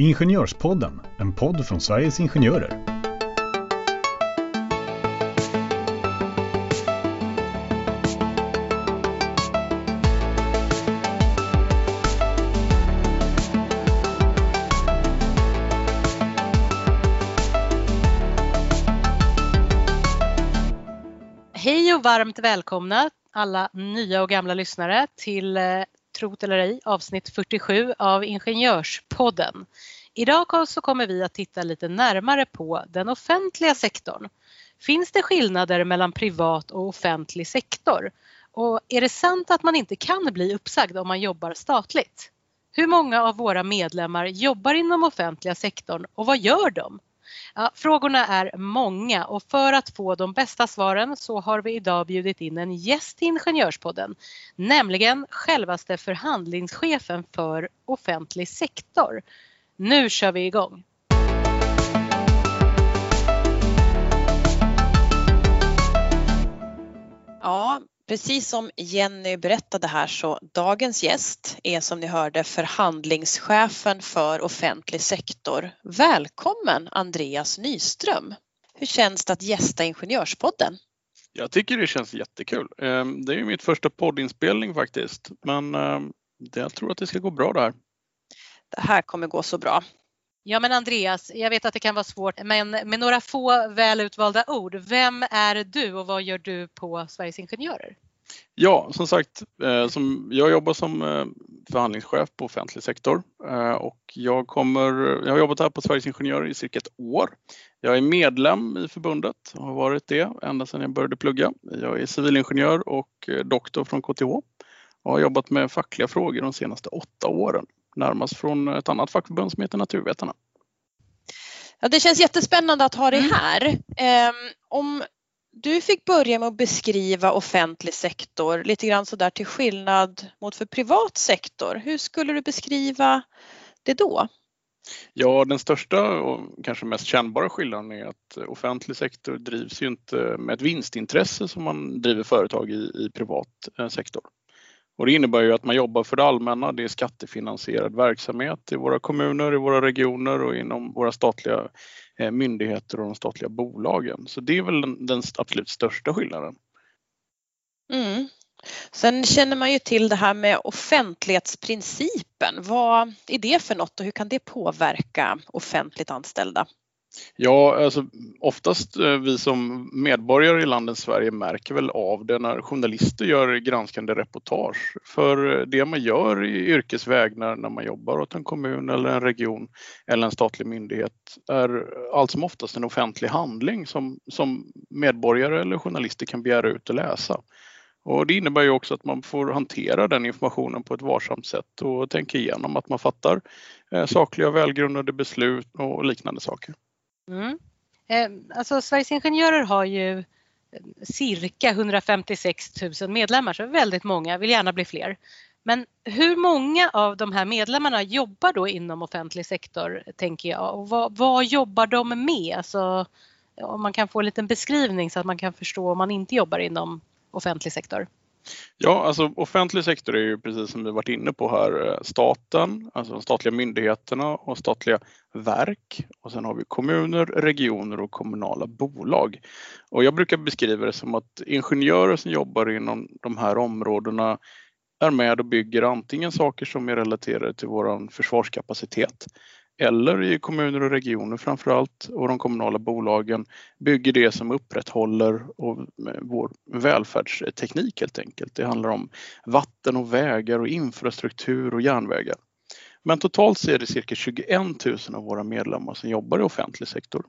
Ingenjörspodden, en podd från Sveriges Ingenjörer. Hej och varmt välkomna alla nya och gamla lyssnare till eh, Trot eller ej avsnitt 47 av Ingenjörspodden. Idag så kommer vi att titta lite närmare på den offentliga sektorn. Finns det skillnader mellan privat och offentlig sektor? Och är det sant att man inte kan bli uppsagd om man jobbar statligt? Hur många av våra medlemmar jobbar inom offentliga sektorn och vad gör de? Ja, frågorna är många och för att få de bästa svaren så har vi idag bjudit in en gäst till Ingenjörspodden, nämligen självaste förhandlingschefen för offentlig sektor. Nu kör vi igång! Ja, precis som Jenny berättade här så dagens gäst är som ni hörde förhandlingschefen för offentlig sektor. Välkommen Andreas Nyström! Hur känns det att gästa Ingenjörspodden? Jag tycker det känns jättekul. Ehm, det är mitt första poddinspelning faktiskt, men ehm, jag tror att det ska gå bra det här. Det här kommer gå så bra. Ja men Andreas, jag vet att det kan vara svårt men med några få väl utvalda ord. Vem är du och vad gör du på Sveriges Ingenjörer? Ja, som sagt, eh, som, jag jobbar som eh, förhandlingschef på offentlig sektor eh, och jag, kommer, jag har jobbat här på Sveriges Ingenjörer i cirka ett år. Jag är medlem i förbundet och har varit det ända sedan jag började plugga. Jag är civilingenjör och doktor från KTH och har jobbat med fackliga frågor de senaste åtta åren närmast från ett annat fackförbund som heter Naturvetarna. Ja, det känns jättespännande att ha dig mm. här. Um, om du fick börja med att beskriva offentlig sektor lite grann sådär till skillnad mot för privat sektor. Hur skulle du beskriva det då? Ja, den största och kanske mest kännbara skillnaden är att offentlig sektor drivs ju inte med ett vinstintresse som man driver företag i, i privat eh, sektor. Och det innebär ju att man jobbar för det allmänna. Det är skattefinansierad verksamhet i våra kommuner, i våra regioner och inom våra statliga eh, myndigheter och de statliga bolagen. Så det är väl den, den absolut största skillnaden. Mm. Sen känner man ju till det här med offentlighetsprincipen. Vad är det för något och hur kan det påverka offentligt anställda? Ja, alltså oftast eh, vi som medborgare i landet Sverige märker väl av det när journalister gör granskande reportage. För eh, det man gör i yrkesvägnar när, man jobbar åt en kommun eller en region eller en statlig myndighet är allt som oftast en offentlig handling som, som medborgare eller journalister kan begära ut och läsa. Och det innebär ju också att man får hantera den informationen på ett varsamt sätt och tänka igenom att man fattar eh, sakliga och välgrundade beslut och liknande saker. Mm. Eh, alltså Sveriges Ingenjörer har ju eh, cirka 156 000 medlemmar, så väldigt många, vill gärna bli fler. Men hur många av de här medlemmarna jobbar då inom offentlig sektor, tänker jag? Och vad, vad jobbar de med? Alltså, om man kan få en liten beskrivning så att man kan förstå om man inte jobbar inom offentlig sektor. Ja, alltså offentlig sektor är ju precis som vi varit inne på här eh, staten, alltså de statliga myndigheterna och statliga verk. Och sen har vi kommuner, regioner och kommunala bolag. Och jag brukar beskriva det som att ingenjörer som jobbar inom de här områdena är med och bygger antingen saker som är relaterade till vår försvarskapacitet eller i kommuner och regioner framförallt och de kommunala bolagen bygger det som upprätthåller eh, vår välfärdsteknik helt enkelt. Det handlar om vatten och vägar och infrastruktur och järnvägar. Men totalt så är det cirka 21 000 av våra medlemmar som jobbar i offentlig sektor,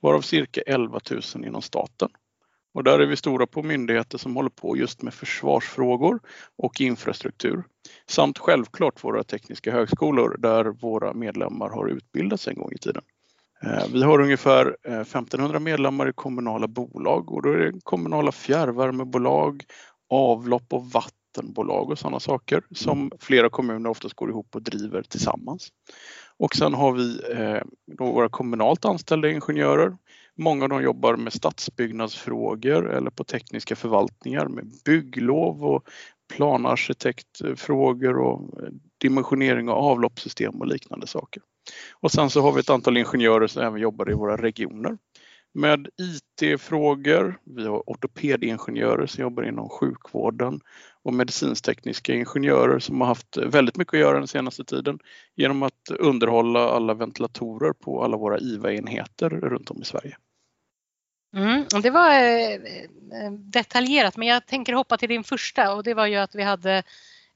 varav cirka 11 000 inom staten. Och där är vi stora på myndigheter som håller på just med försvarsfrågor och infrastruktur. Samt självklart våra tekniska högskolor där våra medlemmar har utbildats en gång i tiden. Eh, vi har ungefär 1500 eh, medlemmar i kommunala bolag och då är det kommunala fjärrvärmebolag, avlopp och vattenbolag och sådana saker som flera kommuner oftast går ihop och driver tillsammans. Och sen har vi eh, våra kommunalt anställda ingenjörer Många av dem jobbar med stadsbyggnadsfrågor eller på tekniska förvaltningar med bygglov och planarkitektfrågor och eh, dimensionering av avloppssystem och liknande saker. Och sen så har vi ett antal ingenjörer som även jobbar i våra regioner med IT-frågor. Vi har ortopedingenjörer som jobbar inom sjukvården och medicinstekniska ingenjörer som har haft väldigt mycket att göra den senaste tiden genom att underhålla alla ventilatorer på alla våra IVA-enheter runt om i Sverige. Mm, det var eh, eh, detaljerat men jag tänker hoppa till din första och det var ju att vi hade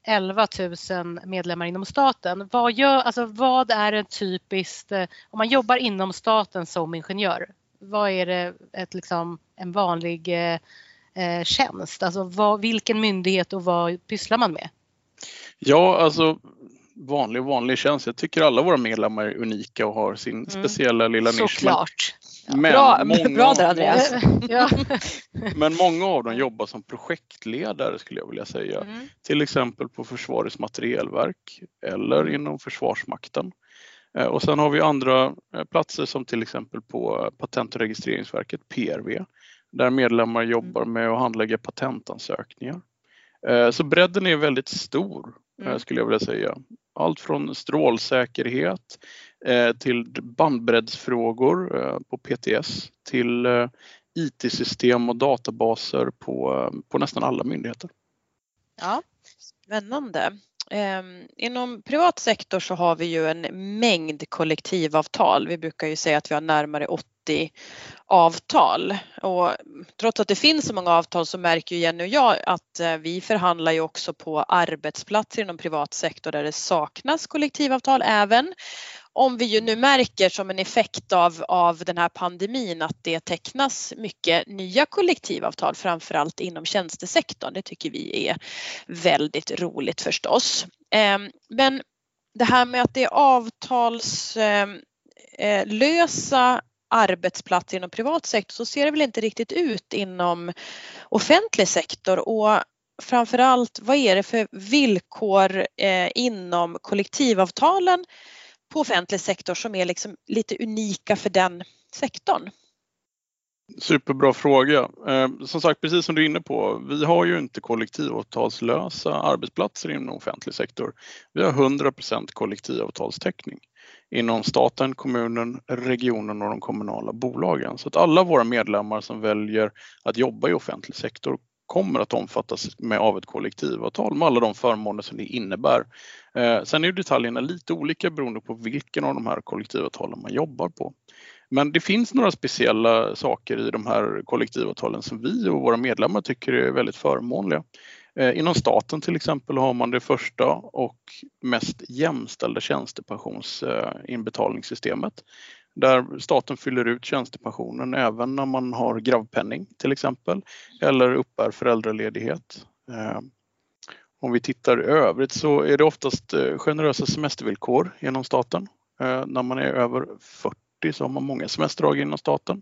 11 000 medlemmar inom staten. Vad, gör, alltså, vad är det typiskt, eh, om man jobbar inom staten som ingenjör, vad är det ett, liksom, en vanlig eh, tjänst? Alltså vad, vilken myndighet och vad pysslar man med? Ja, alltså vanlig vanlig tjänst. Jag tycker alla våra medlemmar är unika och har sin mm. speciella lilla nisch. Såklart. Men bra, många, bra där Andreas. ja. men många av dem jobbar som projektledare skulle jag vilja säga. Mm. Till exempel på Försvarets materielverk eller mm. inom Försvarsmakten. Eh, och sen har vi andra eh, platser som till exempel på Patent och registreringsverket, PRV, där medlemmar jobbar mm. med att handlägga patentansökningar. Eh, så bredden är väldigt stor mm. skulle jag vilja säga. Allt från strålsäkerhet Eh, till bandbreddsfrågor eh, på PTS till eh, IT-system och databaser på, på nästan alla myndigheter. Ja, spännande. Ehm, inom privat sektor så har vi ju en mängd kollektivavtal. Vi brukar ju säga att vi har närmare 80 avtal och trots att det finns så många avtal så märker ju Jenny och jag att vi förhandlar ju också på arbetsplatser inom privat sektor där det saknas kollektivavtal även om vi ju nu märker som en effekt av, av den här pandemin att det tecknas mycket nya kollektivavtal, framförallt inom tjänstesektorn. Det tycker vi är väldigt roligt förstås. Ehm, men det här med att det är avtalslösa ehm, eh, arbetsplatser inom privat sektor så ser det väl inte riktigt ut inom offentlig sektor och framförallt vad är det för villkor eh, inom kollektivavtalen på offentlig sektor som är liksom lite unika för den sektorn? Superbra fråga. Eh, som sagt, precis som du är inne på, vi har ju inte kollektivavtalslösa arbetsplatser inom offentlig sektor. Vi har 100% kollektivavtalstäckning inom staten, kommunen, regionen och de kommunala bolagen. Så att alla våra medlemmar som väljer att jobba i offentlig sektor kommer att omfattas med av ett kollektivavtal med alla de förmåner som det innebär. Eh, sen är detaljerna lite olika beroende på vilken av de här kollektivavtalen man jobbar på. Men det finns några speciella saker i de här kollektivavtalen som vi och våra medlemmar tycker är väldigt förmånliga. Eh, inom staten till exempel har man det första och mest jämställda tjänstepensionsinbetalningssystemet eh, där staten fyller ut tjänstepensionen även när man har gravpenning till exempel eller uppbär föräldraledighet. Eh, om vi tittar i övrigt så är det oftast eh, generösa semestervillkor genom staten. Eh, när man är över 40 så har man många semesterdagar inom staten.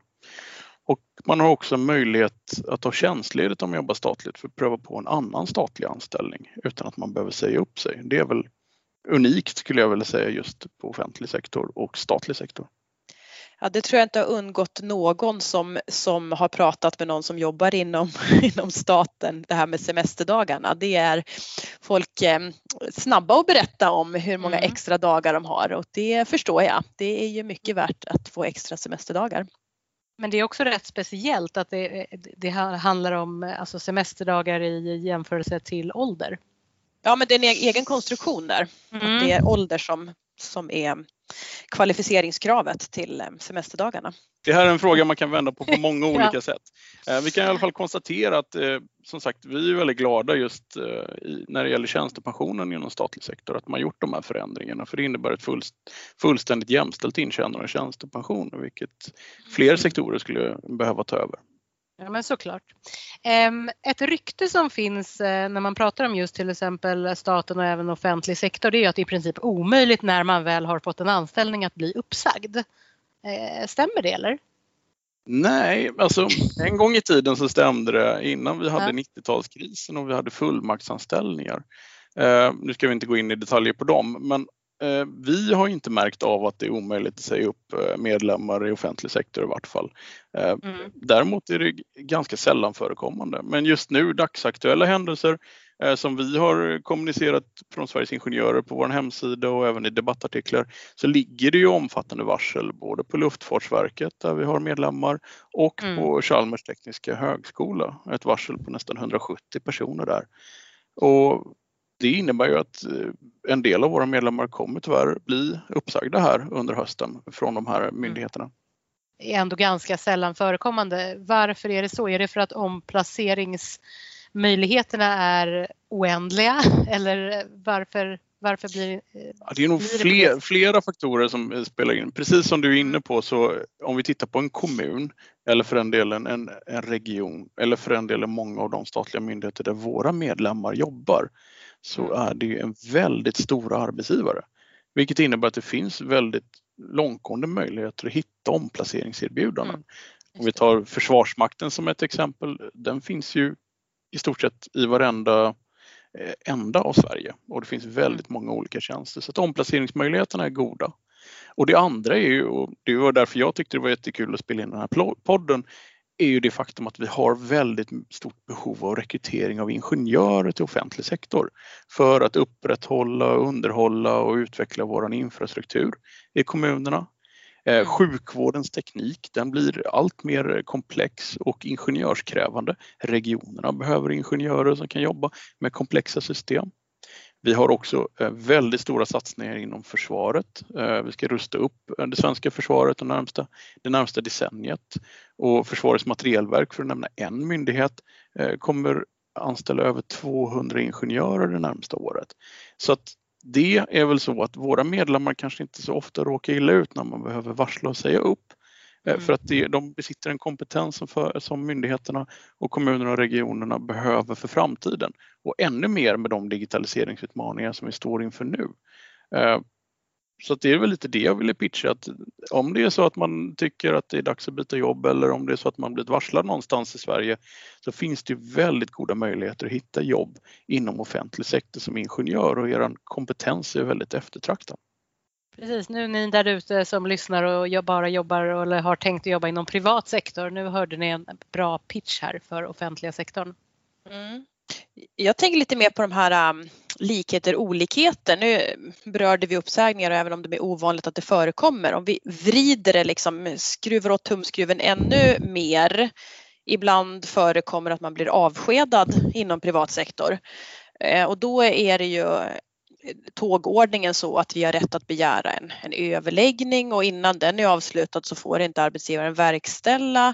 Och man har också möjlighet att ta tjänstledigt om man jobbar statligt för att pröva på en annan statlig anställning utan att man behöver säga upp sig. Det är väl unikt skulle jag vilja säga just på offentlig sektor och statlig sektor. Ja, det tror jag inte har undgått någon som, som har pratat med någon som jobbar inom, inom staten, det här med semesterdagarna. Det är folk eh, snabba att berätta om hur många mm. extra dagar de har och det förstår jag. Det är ju mycket värt att få extra semesterdagar. Men det är också rätt speciellt att det, det handlar om alltså semesterdagar i jämförelse till ålder. Ja, men det är en egen konstruktion där. Mm. det är ålder som, som är kvalificeringskravet till eh, semesterdagarna. Det här är en fråga man kan vända på på många olika ja. sätt. Eh, vi kan i alla fall konstatera att eh, som sagt, vi är väldigt glada just när det gäller tjänstepensionen inom statlig sektor att man gjort de här förändringarna för det innebär ett fullständigt jämställt intjänande av tjänstepension vilket fler mm. sektorer skulle behöva ta över. Ja men såklart. Ehm, ett rykte som finns eh, när man pratar om just till exempel staten och även offentlig sektor det är att det är i princip omöjligt när man väl har fått en anställning att bli uppsagd. Eh, stämmer det eller? Nej, alltså en gång i tiden så stämde det innan vi hade ja. 90-talskrisen och vi hade fullmaktsanställningar. Eh, nu ska vi inte gå in i detaljer på dem, men vi har inte märkt av att det är omöjligt att säga upp eh, medlemmar i offentlig sektor i vart fall. Eh, mm. Däremot är det ganska sällan förekommande. Men just nu, dagsaktuella händelser, Eh, som vi har kommunicerat från Sveriges Ingenjörer på vår hemsida och även i debattartiklar så ligger det ju omfattande varsel både på Luftfartsverket där vi har medlemmar och mm. på Chalmers tekniska högskola. Ett varsel på nästan 170 personer där. Och det innebär ju att eh, en del av våra medlemmar kommer tyvärr bli uppsagda här under hösten från de här mm. myndigheterna. Det är ändå ganska sällan förekommande. Varför är det så? Är det för att omplaceringsmöjligheterna är oändliga eller varför varför blir, ja, det är nog fler, flera faktorer som spelar in. Precis som du är inne på så om vi tittar på en kommun eller för den delen en, en region eller för den delen många av de statliga myndigheter där våra medlemmar jobbar så mm. är det en väldigt stor arbetsgivare. Vilket innebär att det finns väldigt långtgående möjligheter att hitta omplaceringserbjudanden. Mm. Om vi tar Försvarsmakten som ett exempel, den finns ju i stort sett i varenda eh, ända av Sverige och det finns väldigt många olika tjänster så att omplaceringsmöjligheterna är goda. Och det andra är ju, och det var därför jag tyckte det var jättekul att spela in den här podden, är ju det faktum att vi har väldigt stort behov av rekrytering av ingenjörer till offentlig sektor för att upprätthålla, underhålla och utveckla vår infrastruktur i kommunerna. Eh, mm. Sjukvårdens teknik den blir allt mer komplex och ingenjörskrävande. Regionerna behöver ingenjörer som kan jobba med komplexa system. Vi har också eh, väldigt stora satsningar inom försvaret. Eh, vi ska rusta upp eh, det svenska försvaret det närmsta, det närmsta decenniet och Försvarets materielverk, för att nämna en myndighet, kommer anställa över 200 ingenjörer det närmsta året. Så att det är väl så att våra medlemmar kanske inte så ofta råkar illa ut när man behöver varsla och säga upp. Mm. För att det, de besitter en kompetens som, för, som myndigheterna och kommunerna och regionerna behöver för framtiden. Och ännu mer med de digitaliseringsutmaningar som vi står inför nu. Eh, så det är väl lite det jag ville pitcha att om det är så att man tycker att det är dags att byta jobb eller om det är så att man blivit varslad någonstans i Sverige så finns det väldigt goda möjligheter att hitta jobb inom offentlig sektor som ingenjör och er kompetens är väldigt eftertraktad. Precis, nu ni där ute som lyssnar och bara jobbar eller har tänkt att jobba inom privat sektor, nu hörde ni en bra pitch här för offentliga sektorn. Mm. Jag tänker lite mer på de här um, likheter olikheter. Nu berörde vi uppsägningar och även om det är ovanligt att det förekommer, om vi vrider det liksom, skruvar åt tumskruven ännu mer. Ibland förekommer att man blir avskedad inom privat sektor eh, och då är det ju tågordningen så att vi har rätt att begära en, en överläggning och innan den är avslutad så får inte arbetsgivaren verkställa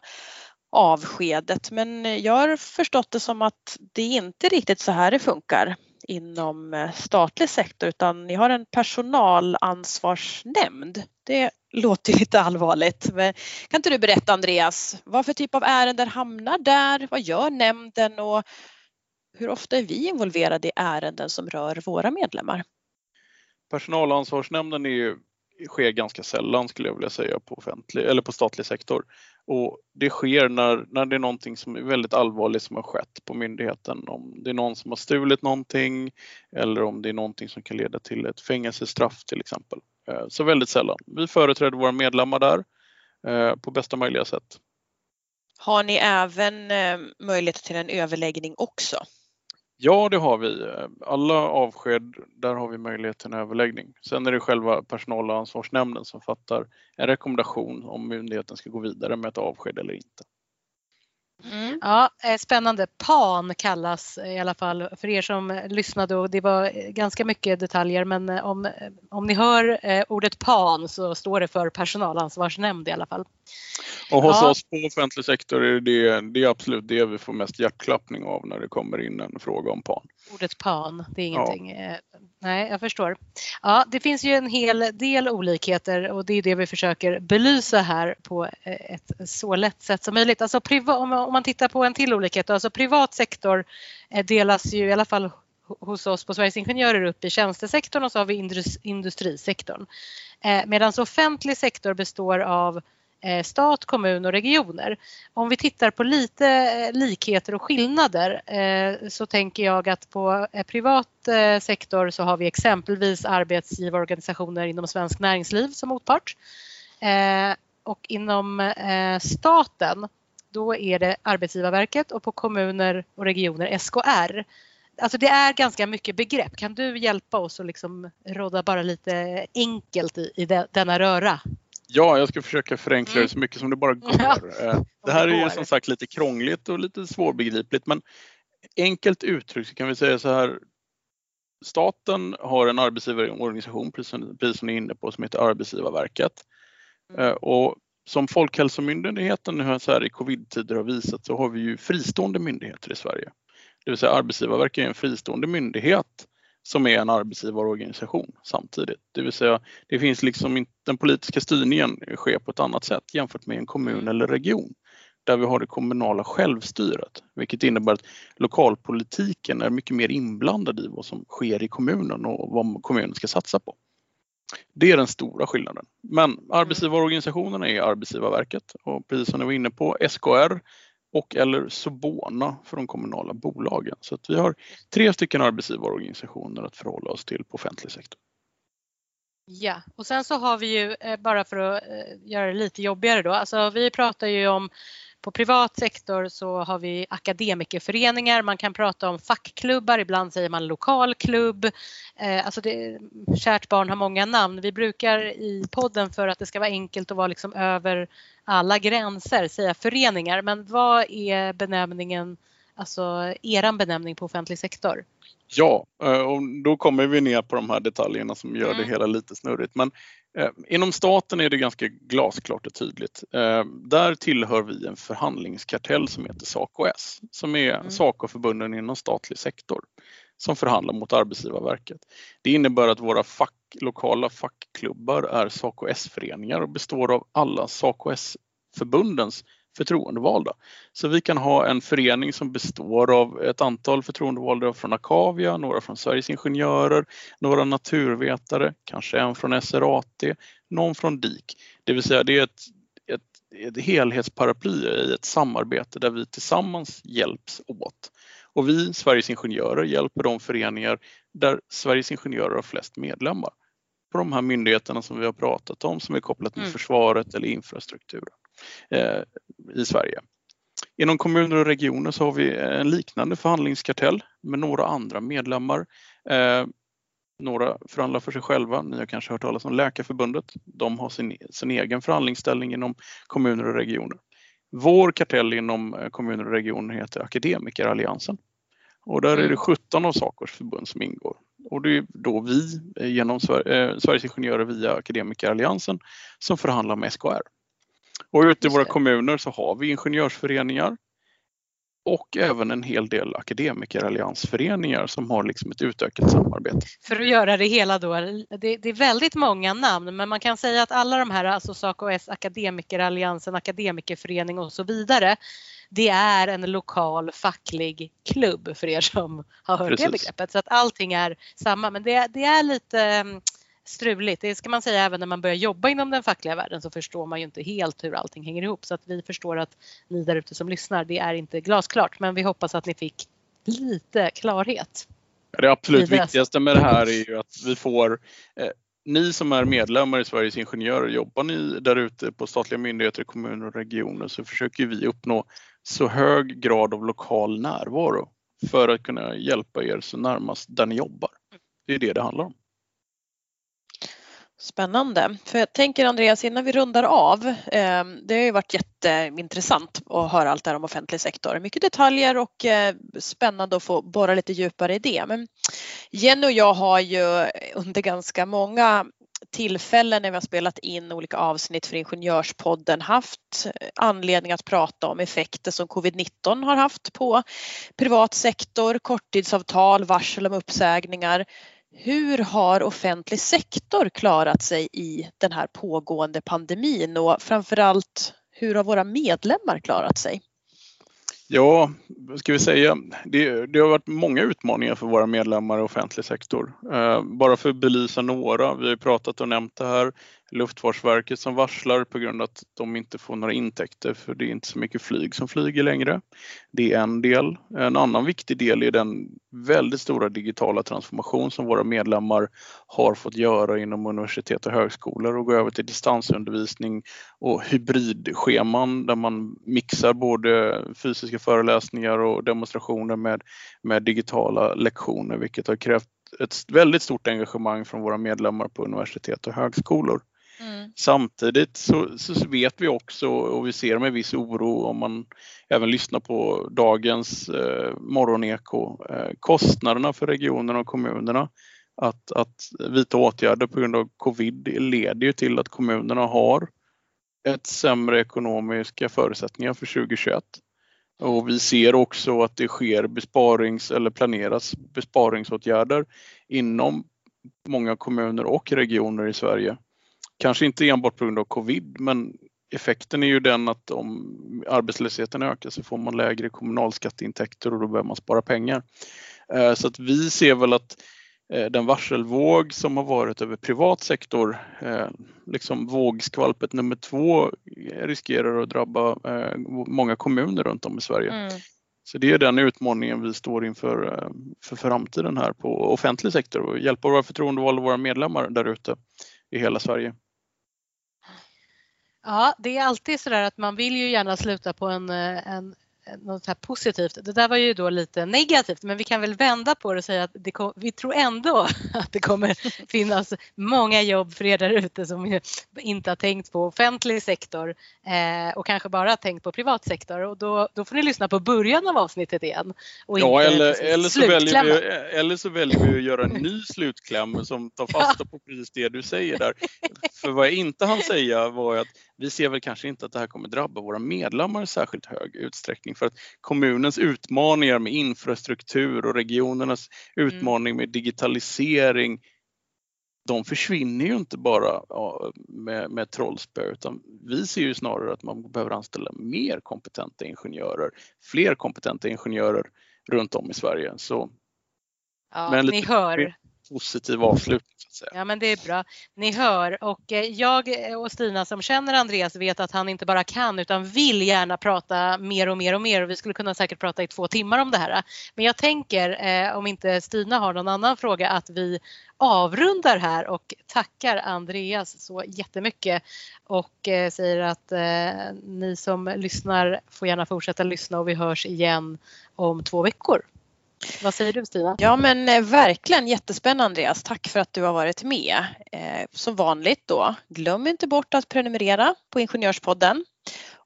avskedet. Men jag har förstått det som att det inte riktigt så här det funkar inom eh, statlig sektor utan ni har en personalansvarsnämnd. Det låter lite allvarligt. Men kan inte du berätta Andreas, vad för typ av ärenden hamnar där? Vad gör nämnden och hur ofta är vi involverade i ärenden som rör våra medlemmar? Personalansvarsnämnden är ju, sker ganska sällan skulle jag vilja säga på, offentlig, eller på statlig sektor. Och det sker när, när det är någonting som är väldigt allvarligt som har skett på myndigheten. Om det är någon som har stulit någonting eller om det är någonting som kan leda till ett fängelsestraff till exempel. Eh, så väldigt sällan. Vi företräder våra medlemmar där eh, på bästa möjliga sätt. Har ni även eh, möjlighet till en överläggning också? Ja, det har vi. Alla avsked, där har vi möjlighet till en överläggning. Sen är det själva personalansvarsnämnden som fattar en rekommendation om myndigheten ska gå vidare med ett avsked eller inte. Mm. Ja, eh, spännande. PAN kallas i alla fall för er som lyssnade och det var ganska mycket detaljer men eh, om, om ni hör eh, ordet PAN så står det för personalansvarsnämnd i alla fall. Och hos ja. oss på offentlig sektor är det, det är absolut det vi får mest hjärtklappning av när det kommer in en fråga om PAN. Ordet PAN, det är ingenting. Ja. Nej, jag förstår. Ja, det finns ju en hel del olikheter och det är det vi försöker belysa här på ett så lätt sätt som möjligt. Alltså om man tittar på en till olikhet, alltså privat sektor eh, delas ju i alla fall hos oss på Sveriges Ingenjörer upp i tjänstesektorn och så har vi industrisektorn. Eh, medan offentlig sektor består av eh, Eh, stat, kommun och regioner. Om vi tittar på lite eh, likheter och skillnader eh, så tänker jag att på privat sektor så har vi exempelvis arbetsgivarorganisationer inom svensk näringsliv som motpart. Och inom staten då är det Arbetsgivarverket och på kommuner och regioner SKR. alltså det är ganska mycket begrepp. Kan du hjälpa oss att liksom råda bara lite enkelt i, i denna röra? Ja, jag ska försöka förenkla det mm. så mycket som det bara går. Ja, det här är ju som sagt lite krångligt och lite svårbegripligt men enkelt uttryckt kan vi säga så här. Staten har en arbetsgivarorganisation, precis som ni är inne på, som heter Arbetsgivarverket. Mm. Eh, och som Folkhälsomyndigheten nu så här i covid-tider har visat så har vi ju fristående myndigheter i Sverige. Det vill säga Arbetsgivarverket är en fristående myndighet som är en arbetsgivarorganisation samtidigt. Det vill säga det finns liksom inte, den politiska styrningen sker på ett annat sätt jämfört med en kommun eller region där vi har det kommunala självstyret, vilket innebär att lokalpolitiken är mycket mer inblandad i vad som sker i kommunen och vad kommunen ska satsa på. Det är den stora skillnaden. Men arbetsgivarorganisationerna är Arbetsgivarverket och precis som ni var inne på SKR och eller Sobona för de kommunala bolagen. Så att vi har tre stycken arbetsgivarorganisationer att förhålla oss till på offentlig sektor. Ja, och sen så har vi ju, eh, bara för att eh, göra det lite jobbigare då, alltså vi pratar ju om på privat sektor så har vi akademikerföreningar, man kan prata om fackklubbar, ibland säger man lokalklubb. Eh, alltså det, kärt barn har många namn. Vi brukar i podden för att det ska vara enkelt att vara liksom över alla gränser säga föreningar. Men vad är benämningen, alltså eran benämning på offentlig sektor? Ja, eh, och då kommer vi ner på de här detaljerna som gör det mm. hela lite snurrigt. Men eh, inom staten är det ganska glasklart och tydligt. Eh, där tillhör vi en förhandlingskartell som heter SACO-S som är mm. SACO-förbunden inom statlig sektor som förhandlar mot Arbetsgivarverket. Det innebär att våra fack, lokala fackklubbar är SACO-S-föreningar och består av alla SACO-S-förbundens förtroendevalda. Så vi kan ha en förening som består av ett antal förtroendevalda från Akavia, några från Sveriges Ingenjörer, några naturvetare, kanske en från SRAT, någon från DIK. Det vill säga det är ett, ett, ett helhetsparaply i ett samarbete där vi tillsammans hjälps åt. Och vi, Sveriges Ingenjörer, hjälper de föreningar där Sveriges Ingenjörer har flest medlemmar på de här myndigheterna som vi har pratat om som är kopplat med mm. försvaret eller infrastrukturen Eh, i Sverige. Inom kommuner och regioner så har vi en liknande förhandlingskartell med några andra medlemmar. Eh, några förhandlar för sig själva. Ni har kanske hört talas om Läkarförbundet. De har sin, sin egen förhandlingsställning inom kommuner och regioner. Vår kartell inom eh, kommuner och regioner heter Akademikeralliansen. Och där är det 17 av Sacos förbund som ingår. Och det är då vi eh, genom eh, Sveriges Ingenjörer via Akademikeralliansen som förhandlar med SKR. Och ute i våra kommuner så har vi ingenjörsföreningar och även en hel del akademikeralliansföreningar som har liksom ett utökat samarbete. För att göra det hela då, det, det är väldigt många namn men man kan säga att alla de här, alltså SACO-S, Akademikeralliansen, Akademikerförening och så vidare, det är en lokal facklig klubb för er som har hört Precis. det begreppet. Så att allting är samma men det, det är lite struligt. Det ska man säga även när man börjar jobba inom den fackliga världen så förstår man ju inte helt hur allting hänger ihop. Så att vi förstår att ni där ute som lyssnar, det är inte glasklart. Men vi hoppas att ni fick lite klarhet. Det absolut viktigaste med det här är ju att vi får eh, ni som är medlemmar i Sveriges Ingenjörer, jobbar ni där ute på statliga myndigheter, kommuner och regioner så försöker vi uppnå så hög grad av lokal närvaro för att kunna hjälpa er så närmast där ni jobbar. Det är det det handlar om. Spännande. För jag tänker Andreas, innan vi rundar av, eh, det har ju varit jätteintressant att höra allt det här om offentlig sektor. Mycket detaljer och eh, spännande att få borra lite djupare i det. Men Jenny och jag har ju under ganska många tillfällen när vi har spelat in olika avsnitt för Ingenjörspodden haft anledning att prata om effekter som covid-19 har haft på privat sektor, korttidsavtal, varsel om uppsägningar hur har offentlig sektor klarat sig i den här pågående pandemin och framförallt hur har våra medlemmar klarat sig? Ja, vad ska vi säga? Det, det, har varit många utmaningar för våra medlemmar i offentlig sektor. Eh, bara för att belysa några, vi har pratat och nämnt det här, Luftfartsverket som varslar på grund av att de inte får några intäkter för det är inte så mycket flyg som flyger längre. Det är en del. En annan viktig del är den väldigt stora digitala transformation som våra medlemmar har fått göra inom universitet och högskolor och gå över till distansundervisning och hybridscheman där man mixar både fysiska föreläsningar och demonstrationer med, med digitala lektioner vilket har krävt ett väldigt stort engagemang från våra medlemmar på universitet och högskolor. Mm. Samtidigt så, så, vet vi också och vi ser med viss oro om man även lyssnar på dagens eh, morgoneko, eh, kostnaderna för regionerna och kommunerna att, att vidta åtgärder på grund av covid leder ju till att kommunerna har ett sämre ekonomiska förutsättningar för 2021. Och vi ser också att det sker besparings eller planeras besparingsåtgärder inom många kommuner och regioner i Sverige. Kanske inte enbart på grund av covid men effekten är ju den att om arbetslösheten ökar så får man lägre kommunalskatteintäkter och då behöver man spara pengar. Eh, så att vi ser väl att Eh, den varselvåg som har varit över privat sektor, eh, liksom vågskvalpet nummer två riskerar att drabba många kommuner runt om i Sverige. Mm. Så det är den utmaningen vi står inför för framtiden här på offentlig sektor och hjälpa våra förtroendevalda och våra medlemmar där ute i hela Sverige. Ja, det är alltid så där att man vill ju gärna sluta på en, en något här positivt. Det där var ju då lite negativt men vi kan väl vända på det och säga att kom, vi tror ändå att det kommer finnas många jobb för er där ute som inte har tänkt på offentlig sektor eh, och kanske bara tänkt på privat sektor och då, då får ni lyssna på början av avsnittet igen. Och ja, eller, eller, så väljer vi, eller så väljer vi att göra en ny slutkläm som tar fasta på precis det du säger där. För vad jag inte hann säga var att vi ser väl kanske inte att det här kommer drabba våra medlemmar i särskilt hög utsträckning för att kommunens utmaningar med infrastruktur och regionernas mm. utmaning med digitalisering de försvinner ju inte bara med, med trollspö utan vi ser ju snarare att man behöver anställa mer kompetenta ingenjörer, fler kompetenta ingenjörer runt om i Sverige. Så, ja, men ni hör positiv avslutning. Så att säga. Ja men det är bra. Ni hör och eh, jag och Stina som känner Andreas vet att han inte bara kan utan vill gärna prata mer och mer och mer och vi skulle kunna säkert prata i två timmar om det här. Men jag tänker eh, om inte Stina har någon annan fråga att vi avrundar här och tackar Andreas så jättemycket och eh, säger att ni som lyssnar får gärna fortsätta lyssna och vi hörs igen om två veckor. Vad säger du Stina? Ja men eh, verkligen jättespännande Andreas. Tack för att du har varit med. Eh, som vanligt då, glöm inte bort att prenumerera på Ingenjörspodden.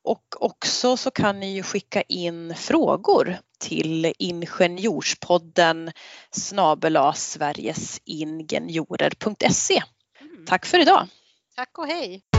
Och också så kan ni ju skicka in frågor till Ingenjorspodden snabela sverigesingenjorer.se. Mm. Tack för idag! Tack och hej!